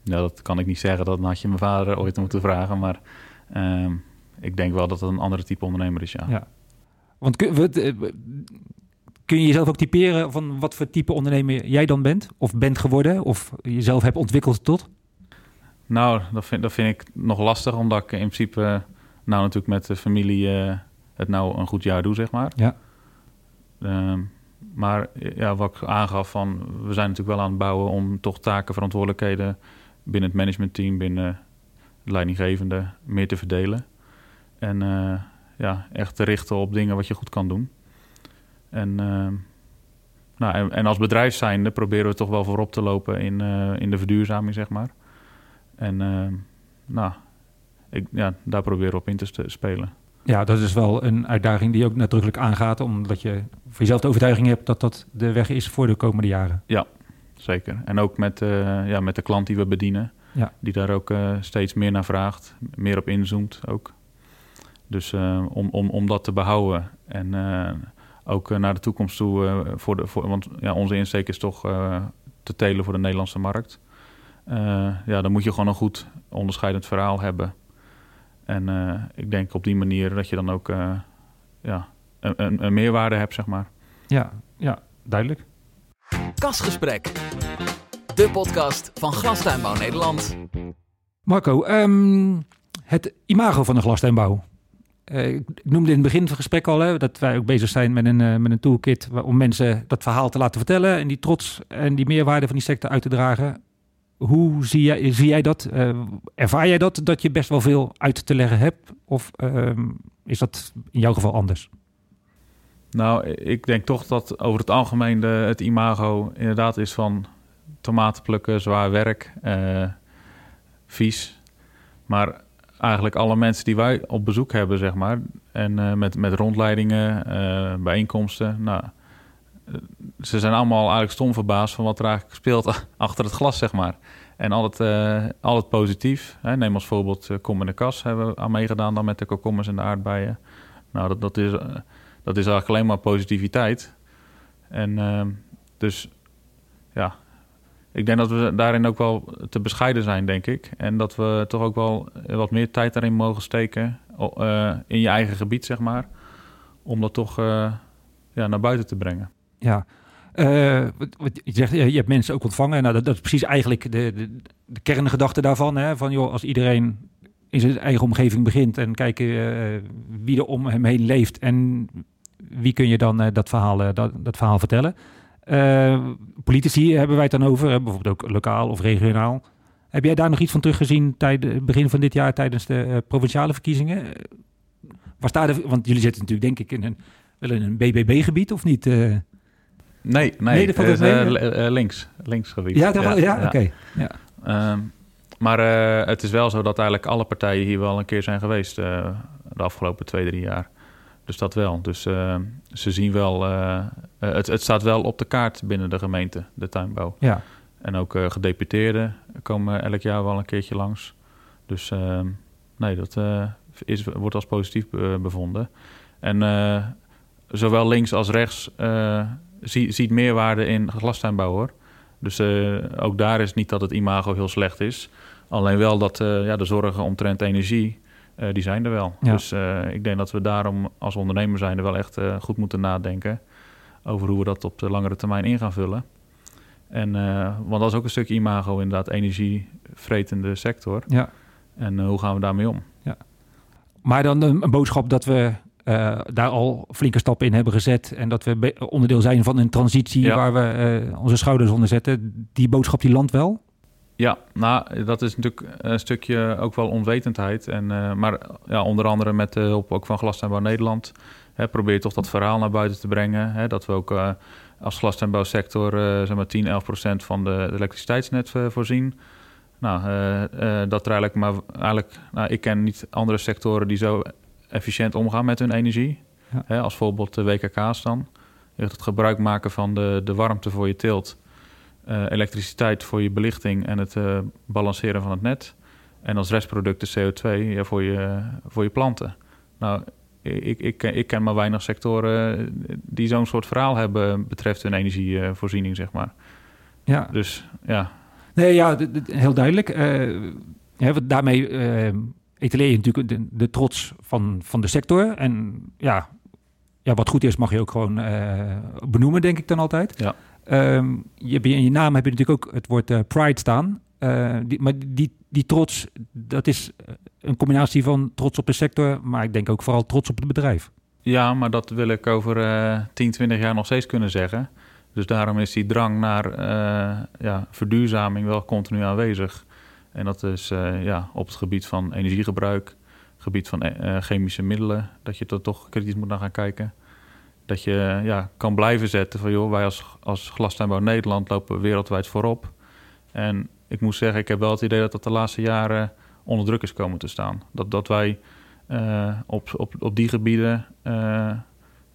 Ja, dat kan ik niet zeggen. Dat had je mijn vader ooit moeten vragen. Maar uh, ik denk wel dat het een andere type ondernemer is, ja. ja. Want kun, je jezelf ook typeren van wat voor type ondernemer jij dan bent? Of bent geworden? Of jezelf hebt ontwikkeld tot? Nou, dat vind, dat vind ik nog lastig, omdat ik in principe nou natuurlijk met de familie uh, het nou een goed jaar doe, zeg maar. Ja. Uh, maar ja, wat ik aangaf van, we zijn natuurlijk wel aan het bouwen om toch taken, verantwoordelijkheden binnen het managementteam, binnen de leidinggevende, meer te verdelen. En uh, ja, echt te richten op dingen wat je goed kan doen. En, nou, en, en, als bedrijf zijnde proberen we toch wel voorop te lopen in, in de verduurzaming, zeg maar. En nou, ik, ja, daar proberen we op in te spelen. Ja, dat is wel een uitdaging die ook nadrukkelijk aangaat, omdat je voor jezelf de overtuiging hebt dat dat de weg is voor de komende jaren. Ja, zeker. En ook met, uh, ja, met de klant die we bedienen, ja. die daar ook uh, steeds meer naar vraagt, meer op inzoomt ook. Dus uh, om, om, om dat te behouden en ook naar de toekomst toe, voor de, voor, want ja, onze insteek is toch te telen voor de Nederlandse markt. ja, dan moet je gewoon een goed onderscheidend verhaal hebben. En uh, ik denk op die manier dat je dan ook uh, ja, een, een, een, meerwaarde hebt, zeg maar. Ja, ja, duidelijk. Kasgesprek. De podcast van Glastuinbouw Nederland. Marco, um, het imago van de glastuinbouw. Uh, ik noemde in het begin van het gesprek al hè, dat wij ook bezig zijn met een, met een toolkit om mensen dat verhaal te laten vertellen en die trots en die meerwaarde van die sector uit te dragen. Hoe zie jij, zie jij dat? Uh, ervaar jij dat, dat je best wel veel uit te leggen hebt? Of uh, is dat in jouw geval anders? Nou, ik denk toch dat over het algemeen de, het imago inderdaad is van tomaten plukken, zwaar werk, vies. Maar eigenlijk alle mensen die wij op bezoek hebben, zeg maar, en met, met rondleidingen, bijeenkomsten, nou, ze zijn allemaal eigenlijk stom verbaasd van wat er eigenlijk speelt achter het glas, zeg maar. En altijd, uh, altijd positief. Hè. Neem als voorbeeld Kom in de Kas hebben we aan meegedaan dan met de komkommers en de aardbeien. Nou, dat, dat, is, dat is eigenlijk alleen maar positiviteit. En dus ja, ik denk dat we daarin ook wel te bescheiden zijn, denk ik. En dat we toch ook wel wat meer tijd daarin mogen steken in je eigen gebied, zeg maar. Om dat toch ja, naar buiten te brengen. Ja, uh, wat, je zegt, je hebt mensen ook ontvangen. Nou, dat, is precies eigenlijk de, de, de kerngedachte daarvan. Hè? Van joh, als iedereen in zijn eigen omgeving begint en kijken uh, wie er om hem heen leeft en wie kun je dan uh, dat, verhaal, dat, dat verhaal vertellen. Politici hebben wij het dan over, bijvoorbeeld ook lokaal of regionaal. Heb jij daar nog iets van teruggezien tijdens begin van dit jaar tijdens de provinciale verkiezingen? Was daar de, want jullie zitten natuurlijk denk ik in een, wel in een BBB-gebied of niet? Nee, nee, nee dat uh, links. Linksgebied. Ja, ja, ja, oké. Ja. Um, maar het is wel zo dat eigenlijk alle partijen hier wel een keer zijn geweest de afgelopen twee, drie jaar. Dus dat wel. Dus uh, ze zien wel, het, het staat wel op de kaart binnen de gemeente, de tuinbouw. Ja. En ook gedeputeerden komen elk jaar wel een keertje langs. Dus ehm, nee, dat is, wordt als positief bevonden. En zowel links als rechts zie, ziet meerwaarde in glastuinbouw hoor. Dus ook daar is niet dat het imago heel slecht is. Alleen wel dat ja, de zorgen omtrent energie, uh, die zijn er wel. Ja. Dus ik denk dat we daarom als ondernemer zijn er wel echt goed moeten nadenken... over hoe we dat op de langere termijn in gaan vullen. En, want dat is ook een stukje imago inderdaad, energievretende sector. Ja. En hoe gaan we daarmee om? Ja. Maar dan een boodschap dat we daar al flinke stappen in hebben gezet. En dat we onderdeel zijn van een transitie ja. waar we onze schouders onder zetten. Die boodschap die landt wel? Ja, nou, dat is natuurlijk een stukje ook wel onwetendheid. En, uh, maar ja, onder andere met de hulp ook van Glastuinbouw Nederland... Hè, probeer je toch dat verhaal naar buiten te brengen. Hè, dat we ook als glastuinbouwsector zeg maar 10, 11 procent van de, de elektriciteitsnet voorzien. Nou, dat er eigenlijk maar... Eigenlijk, nou, ik ken niet andere sectoren die zo efficiënt omgaan met hun energie. Ja. Hè, als voorbeeld de WKK's dan. Het gebruik maken van de, de warmte voor je teelt, uh, elektriciteit voor je belichting en het uh, balanceren van het net. En als restproduct de CO2 ja, voor, je, voor je planten. Nou, ik, ik, ik ken maar weinig sectoren die zo'n soort verhaal hebben betreft hun energievoorziening, zeg maar. Ja. Dus ja. Nee, ja, heel duidelijk. Uh, daarmee uh, etaleer je natuurlijk de, de, trots van, van de sector. En ja, ja, wat goed is mag je ook gewoon uh, benoemen, denk ik dan altijd. Ja. Um, je, in je naam heb je natuurlijk ook het woord pride staan. die, maar die, die trots, dat is een combinatie van trots op de sector, maar ik denk ook vooral trots op het bedrijf. Ja, maar dat wil ik over uh, 10, 20 jaar nog steeds kunnen zeggen. Dus daarom is die drang naar ja, verduurzaming wel continu aanwezig. En dat is ja, op het gebied van energiegebruik, gebied van chemische middelen, dat je er toch kritisch moet naar gaan kijken. Dat je ja, kan blijven zetten van joh, wij als, als Glastuinbouw Nederland lopen wereldwijd voorop. En ik moet zeggen, ik heb wel het idee dat dat de laatste jaren onder druk is komen te staan. Dat, dat wij uh, op, op, op die gebieden uh,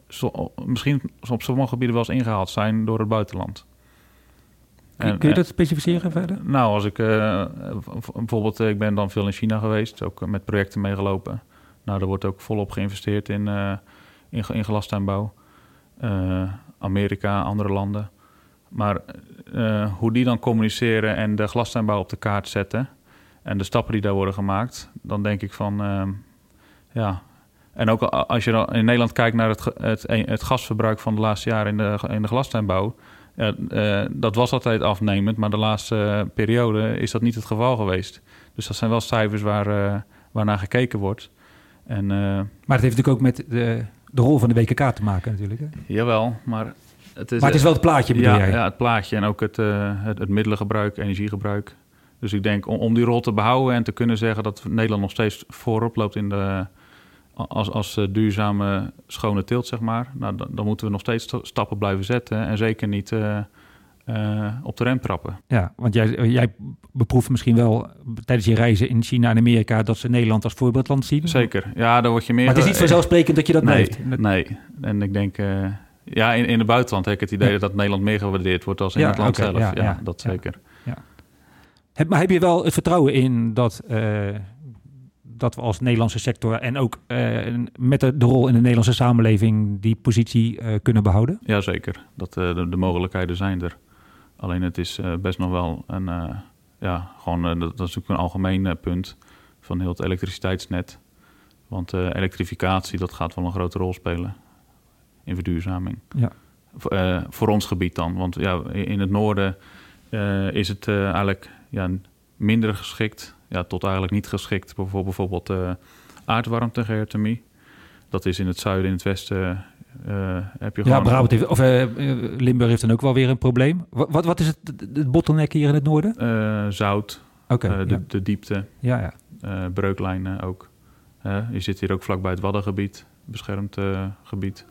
zo, misschien op sommige gebieden wel eens ingehaald zijn door het buitenland. En, kun je dat specificeren verder? Nou, als ik uh, bijvoorbeeld, ik ben dan veel in China geweest, ook met projecten meegelopen. Nou, er wordt ook volop geïnvesteerd in, in, in glastuinbouw. Amerika, andere landen. Maar hoe die dan communiceren en de glastuinbouw op de kaart zetten en de stappen die daar worden gemaakt, dan denk ik van uh, ja. En ook als je dan in Nederland kijkt naar het, het, het gasverbruik van de laatste jaren in de, in de glastuinbouw. Uh, dat was altijd afnemend, maar de laatste periode is dat niet het geval geweest. Dus dat zijn wel cijfers waar, uh, waarnaar gekeken wordt. En, maar het heeft natuurlijk ook met de, de rol van de WKK te maken natuurlijk. Hè? Jawel, maar het is, maar het is wel het plaatje bedoel ja, jij? Ja, het plaatje en ook het, het, het middelengebruik, energiegebruik. Dus ik denk om, om, die rol te behouden en te kunnen zeggen dat Nederland nog steeds voorop loopt in de, als, als uh, duurzame schone teelt, zeg maar. Nou, dan, dan, moeten we nog steeds stappen blijven zetten en zeker niet uh, uh, op de rem trappen. Ja, want jij, jij beproeft misschien wel tijdens je reizen in China en Amerika dat ze Nederland als voorbeeldland zien. Zeker, ja, daar word je meer. Maar het is niet vanzelfsprekend dat je dat nee, heeft. Nee, en ik denk. ja, in, in het buitenland heb ik het idee ja. dat Nederland meer gewaardeerd wordt als in ja, het land okay, zelf. Ja, ja, dat zeker. Ja. Heb, maar heb je wel het vertrouwen in dat, uh, dat we als Nederlandse sector en ook uh, met de, de, rol in de Nederlandse samenleving die positie uh, kunnen behouden? Jazeker, dat, de, de, mogelijkheden zijn er. Alleen het is best nog wel een, ja, gewoon, dat, dat, is natuurlijk een algemeen punt van heel het elektriciteitsnet. Want elektrificatie, dat gaat wel een grote rol spelen in verduurzaming. Ja. voor ons gebied dan, want ja, in het noorden is het eigenlijk ja, minder geschikt, ja, tot eigenlijk niet geschikt voor bijvoorbeeld aardwarmte geothermie. Dat is in het zuiden, in het westen heb je ja. Brabant heeft, of uh, Limburg heeft dan ook wel weer een probleem. Wat, wat, wat is het, het bottleneck hier in het noorden? zout, okay, de, ja. de, diepte, ja, ja. breuklijnen ook. je zit hier ook vlakbij het Waddengebied, beschermd gebied.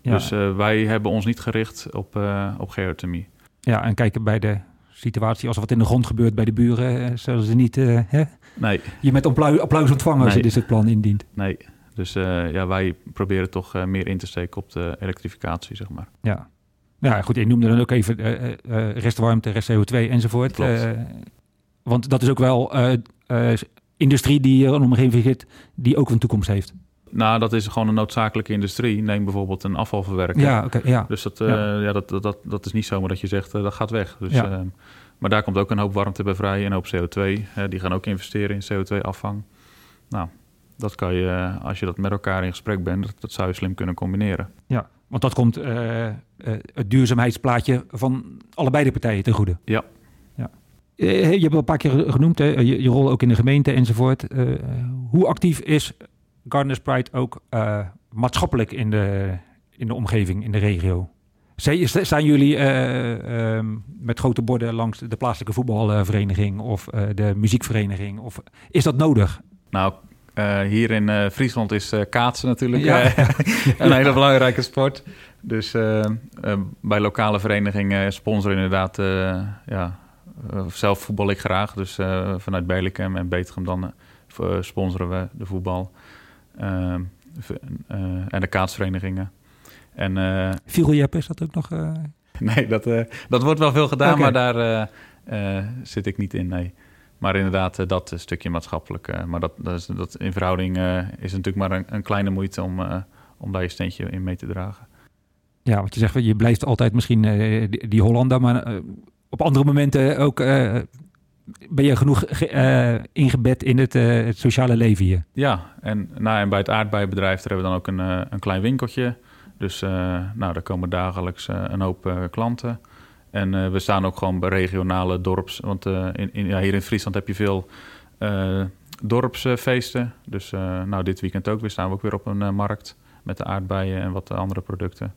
Ja. Dus wij hebben ons niet gericht op, op geothermie. Ja, en kijken bij de situatie als er wat in de grond gebeurt bij de buren, zullen ze niet uh, hè? Nee. je met applaus, ontvangen als je dit soort plan indient. Nee, dus uh, ja, wij proberen toch uh, meer in te steken op de elektrificatie, zeg maar. Ja, ja goed, je noemde dan ook even restwarmte, rest CO2 enzovoort. Klopt. want dat is ook wel industrie die er een omgeving zit, die ook een toekomst heeft. Nou, dat is gewoon een noodzakelijke industrie. Neem bijvoorbeeld een afvalverwerker. Ja, okay, ja. Dus dat, uh, ja. ja dat, dat, dat is niet zomaar dat je zegt uh, dat gaat weg. Dus, ja. uh, maar daar komt ook een hoop warmte bij vrij en een hoop CO2. die gaan ook investeren in CO2-afvang. Nou, dat kan je, als je dat met elkaar in gesprek bent, dat, dat zou je slim kunnen combineren. Ja, want dat komt het duurzaamheidsplaatje van allebei de partijen ten goede. Ja. ja. je hebt een paar keer genoemd, hè, je, je, rol ook in de gemeente enzovoort. hoe actief is Gardeners Pride ook maatschappelijk in de, in de omgeving, in de regio? Zijn jullie uh, um, met grote borden langs de plaatselijke voetbalvereniging of uh, de muziekvereniging? Of is dat nodig? Nou, hier in Friesland is kaatsen natuurlijk ja. een hele belangrijke sport. Dus bij lokale verenigingen sponsoren inderdaad, ja, zelf voetbal ik graag. Dus vanuit Belikum en Betegem dan sponsoren we de voetbal. Uh, en de kaatsverenigingen. En, Viegeljep is dat ook nog? Nee, dat, dat wordt wel veel gedaan, okay. maar daar zit ik niet in, nee. Maar inderdaad, eh, dat stukje maatschappelijk. eh, maar dat, dat, is, dat in verhouding eh, is natuurlijk maar een, een kleine moeite om, om daar je steentje in mee te dragen. Ja, wat je zegt, je blijft altijd misschien die, die Hollander, maar op andere momenten ook ben je genoeg ge- ingebed in het, het sociale leven hier. Ja, en, nou, en bij het aardbeienbedrijf daar hebben we dan ook een, een klein winkeltje. Dus nou, daar komen dagelijks een hoop klanten. En eh, we staan ook gewoon bij regionale dorps. Want eh, in, in, ja, hier in Friesland heb je veel eh, dorpsfeesten. Dus nou, dit weekend ook weer staan we ook weer op een markt met de aardbeien en wat andere producten.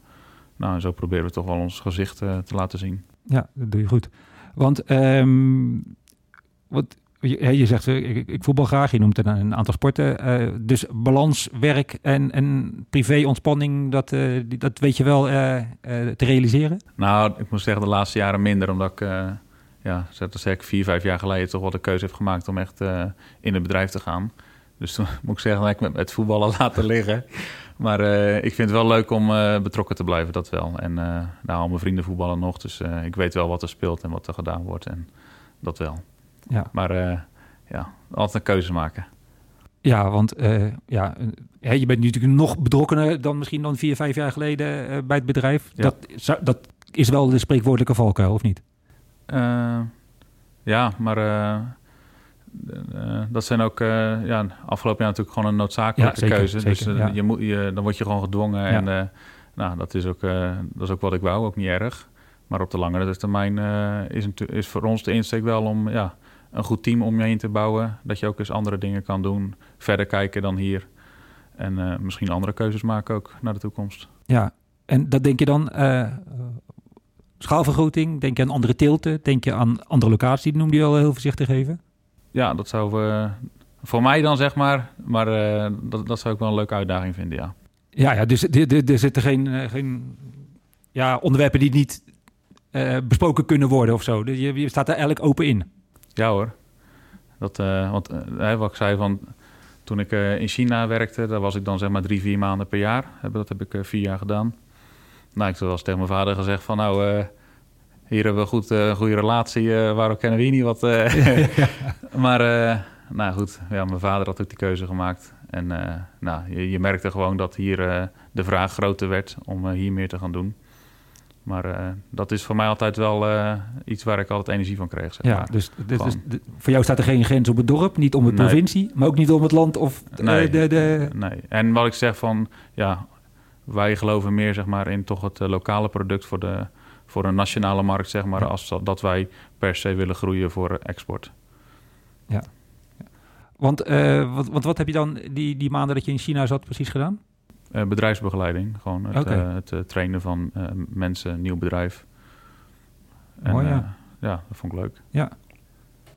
Nou, en zo proberen we toch wel ons gezicht te laten zien. Ja, dat doe je goed. Want ehm, wat, je, je zegt, eh, ik, ik voetbal graag, je noemt een, een aantal sporten. eh, dus balans, werk en, en privé ontspanning, dat, eh, dat weet je wel te realiseren? Nou, ik moet zeggen de laatste jaren minder, omdat ik, ja, zeg ik vier, vijf jaar geleden toch wel de keuze heb gemaakt om echt in het bedrijf te gaan. Dus toen moet ik zeggen, dat ik met het voetballen laten liggen. Maar ik vind het wel leuk om betrokken te blijven, dat wel. En nou, al mijn vrienden voetballen nog, dus ik weet wel wat er speelt en wat er gedaan wordt. En dat wel. Ja. Maar eh, ja, altijd een keuze maken. Ja, want eh, ja, hè, je bent nu natuurlijk nog betrokkener dan misschien dan vier, vijf jaar geleden eh, bij het bedrijf. Ja. Dat, dat is wel de spreekwoordelijke valkuil, of niet? Ja, maar dat zijn ook ja, afgelopen jaar natuurlijk gewoon een noodzakelijke Ja, zeker, keuze. dus ja. je moet, je, dan word je gewoon gedwongen. En nou, dat is, ook, dat is ook wat ik wou, ook niet erg. Maar op de langere termijn is, het, is voor ons de insteek wel om ja, een goed team om je heen te bouwen. Dat je ook eens andere dingen kan doen. Verder kijken dan hier. En eh, misschien andere keuzes maken ook naar de toekomst. Ja, en dat denk je dan eh, schaalvergroting, denk je aan andere teelten, denk je aan andere locaties, die noemde je al heel voorzichtig even. Ja, dat zou eh, voor mij dan zeg maar. Maar dat, dat zou ik wel een leuke uitdaging vinden, ja. Ja, ja dus er- zitten geen, geen ja, onderwerpen die niet besproken kunnen worden of zo. Dus je, je staat er eigenlijk open in. Ja hoor. Dat, eh, want hè, wat ik zei van toen ik eh, in China werkte, daar was ik dan zeg maar drie, vier maanden per jaar. Dat heb ik vier jaar gedaan. Nou, ik eens tegen mijn vader gezegd van nou, hier hebben we goed, een goede relatie, waarom kennen we hier niet wat? maar nou goed, ja, mijn vader had ook die keuze gemaakt. En nou, je, je merkte gewoon dat hier de vraag groter werd om hier meer te gaan doen. Maar eh, dat is voor mij altijd wel eh, iets waar ik altijd energie van kreeg. Zeg Ja, maar. dus, Gewoon. de- voor jou staat er geen grens op het dorp, niet om Nee. provincie, maar ook niet om het land of eh, Nee. de, de... Nee. En wat ik zeg van, ja, wij geloven meer zeg maar in toch het lokale product voor de voor een nationale markt, zeg maar, Ja. als dat, dat wij per se willen groeien voor export. Want, eh, wat, want wat heb je dan die, die maanden dat je in China zat precies gedaan? Eh, bedrijfsbegeleiding, gewoon het, eh, het eh, trainen van mensen, nieuw bedrijf. En, Mooi, ja. ja, dat vond ik leuk.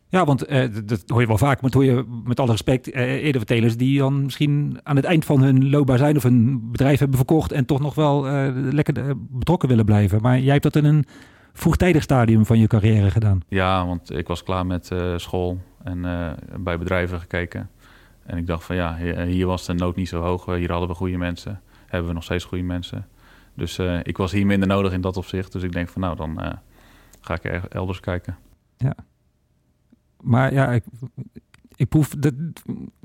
Ja, want eh, dat, hoor je wel vaak, maar hoor je met alle respect eerder van telers die dan misschien aan het eind van hun loopbaan zijn of hun bedrijf hebben verkocht en toch nog wel lekker betrokken willen blijven. Maar jij hebt dat in een vroegtijdig stadium van je carrière gedaan. Ja, want ik was klaar met school en bij bedrijven gekeken. En ik dacht van ja, hier, hier was de nood niet zo hoog. Hier hadden we goede mensen. Hebben we nog steeds goede mensen. Dus eh, ik was hier minder nodig in dat opzicht. Dus ik denk van nou, dan eh, ga ik er- elders kijken. Maar ja, ik, ik proef dat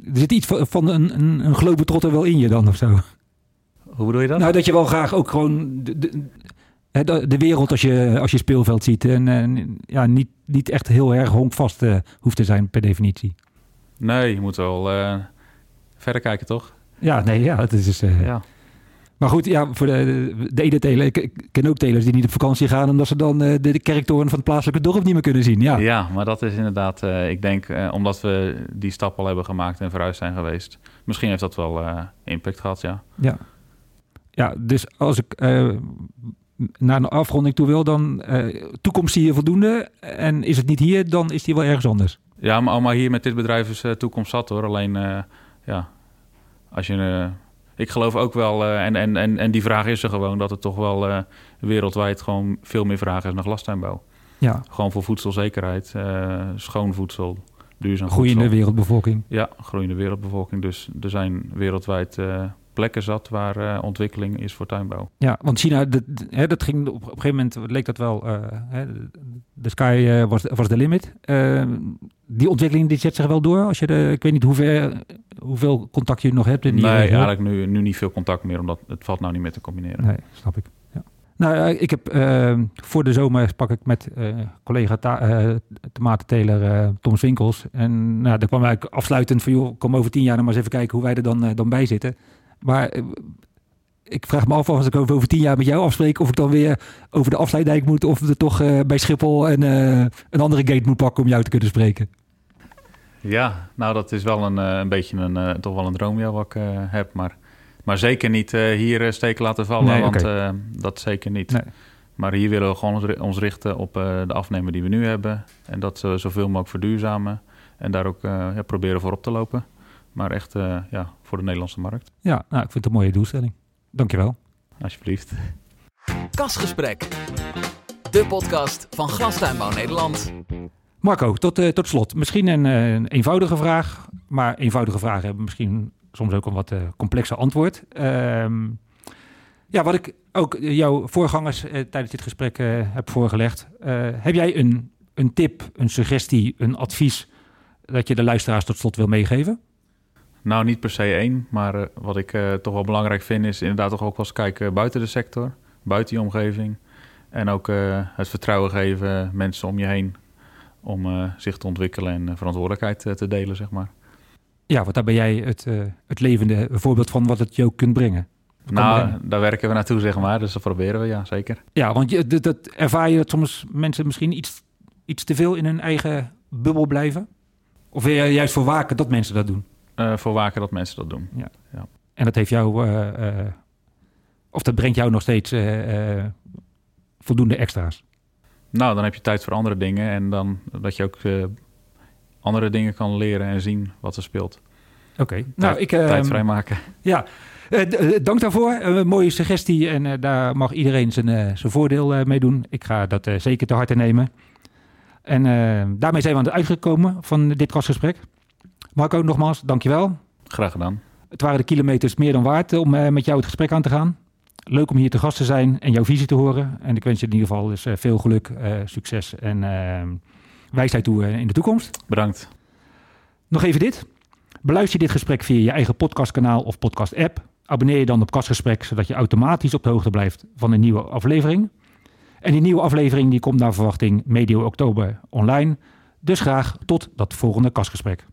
er zit iets van, van een, een, een globetrotter wel in je dan of zo. Hoe bedoel je dat? Nou, dat je wel graag ook gewoon de, de, hè, de, de wereld als je, als je speelveld ziet en eh, ja, niet, niet echt heel erg honkvast eh, hoeft te zijn per definitie. Nee, je moet wel eh, verder kijken, toch? Ja, nee, ja, het is dus, eh, Ja. Maar goed, ja, voor de, de ene teler, ik, ken ook telers die niet op vakantie gaan omdat ze dan eh, de, de kerktoren van het plaatselijke dorp niet meer kunnen zien. Ja, Ja, maar dat is inderdaad, ik denk, omdat we die stap al hebben gemaakt en vooruit zijn geweest. Misschien heeft dat wel impact gehad, ja. ja. ja dus als ik naar een afronding toe wil, dan toekomst zie je voldoende. En is het niet hier, dan is die wel ergens anders. Ja, maar, maar hier met dit bedrijf is eh, toekomst zat hoor. Alleen, eh, ja, als je... eh, ik geloof ook wel, en, en, en, en die vraag is er gewoon, dat er toch wel wereldwijd gewoon veel meer vraag is naar glastuinbouw. Ja, Gewoon voor voedselzekerheid, schoon voedsel, duurzaam groeiende voedsel. wereldbevolking. Ja, groeiende wereldbevolking. Dus er zijn wereldwijd plekken zat waar uh, ontwikkeling is voor tuinbouw. Ja, want China, dat, hè, dat ging op, op een gegeven moment leek dat wel, uh, hè, de sky uh, was, was de limit. die ontwikkeling die zet zich wel door. Als je de, ik weet niet hoeveel, hoeveel contact je nog hebt. In die nee, eigenlijk nu, nu niet veel contact meer, omdat het valt nou niet meer te combineren. Nee, snap ik. Nou, ik heb uh, voor de zomer sprak ik met uh, collega ta- uh, tomatenteler Tom Winkels. En nou, daar kwam eigenlijk afsluitend van, joh, kom over tien jaar nog maar eens even kijken hoe wij er dan, dan bij zitten. Maar ik vraag me af als ik over, over tien jaar met jou afspreek, of ik dan weer over de afsluitdijk moet, of er toch bij Schiphol een, een andere gate moet pakken om jou te kunnen spreken. Ja, nou dat is wel een, een beetje een, toch wel een droom ja, wat ik heb, maar... Maar zeker niet hier steken laten vallen, nee, want okay. dat zeker niet. Nee. Maar hier willen we gewoon ons richten op de afnemer die we nu hebben. En dat zoveel mogelijk verduurzamen. En daar ook ja, proberen voor op te lopen. Maar echt ja, voor de Nederlandse markt. Ja, nou, ik vind het een mooie doelstelling. Dankjewel. Alsjeblieft. Kasgesprek. De podcast van Glastuinbouw Nederland. Marco, tot, tot slot. Misschien een, een eenvoudige vraag. Maar eenvoudige vragen hebben misschien soms ook een wat uh, complexer antwoord. Um, ja, wat ik ook jouw voorgangers uh, tijdens dit gesprek uh, heb voorgelegd. heb jij een, een tip, een suggestie, een advies dat je de luisteraars tot slot wil meegeven? Nou, niet per se één, maar wat ik toch wel belangrijk vind is inderdaad toch ook wel eens kijken buiten de sector, buiten je omgeving. En ook het vertrouwen geven mensen om je heen om zich te ontwikkelen en verantwoordelijkheid te delen, zeg maar. Ja, want daar ben jij het, het levende voorbeeld van wat het je ook kunt brengen. Nou, brengen. daar werken we naartoe, zeg maar. Dus dat proberen we, ja, zeker. Ja, want je, dat, dat, ervaar je dat soms mensen misschien iets, iets te veel in hun eigen bubbel blijven? Of wil jij juist voor waken dat mensen dat doen? Uh, voor waken dat mensen dat doen, ja. ja. En dat heeft jou... Uh, of dat brengt jou nog steeds voldoende extra's? Nou, dan heb je tijd voor andere dingen. En dan dat je ook andere dingen kan leren en zien wat er speelt. Oké, okay. nou ik... Uh, tijd vrijmaken. Ja, uh, dank daarvoor. Een mooie suggestie en uh, daar mag iedereen zijn, zijn voordeel mee doen. Ik ga dat zeker te harte nemen. En daarmee zijn we aan het uitgekomen van dit kastgesprek. Marco, nogmaals, dankjewel. Graag gedaan. Het waren de kilometers meer dan waard om met jou het gesprek aan te gaan. Leuk om hier te gast te zijn en jouw visie te horen. En ik wens je in ieder geval dus, veel geluk, succes en wijsheid toe in de toekomst. Bedankt. Nog even dit. Beluister dit gesprek via je eigen podcastkanaal of podcast-app. Abonneer je dan op Kastgesprek, zodat je automatisch op de hoogte blijft van een nieuwe aflevering. En die nieuwe aflevering die komt naar verwachting medio oktober online. Dus graag tot dat volgende Kastgesprek.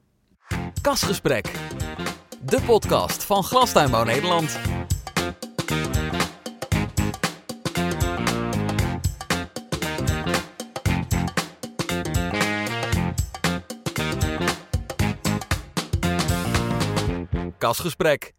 Kastgesprek, de podcast van Glastuinbouw Nederland. Kasgesprek.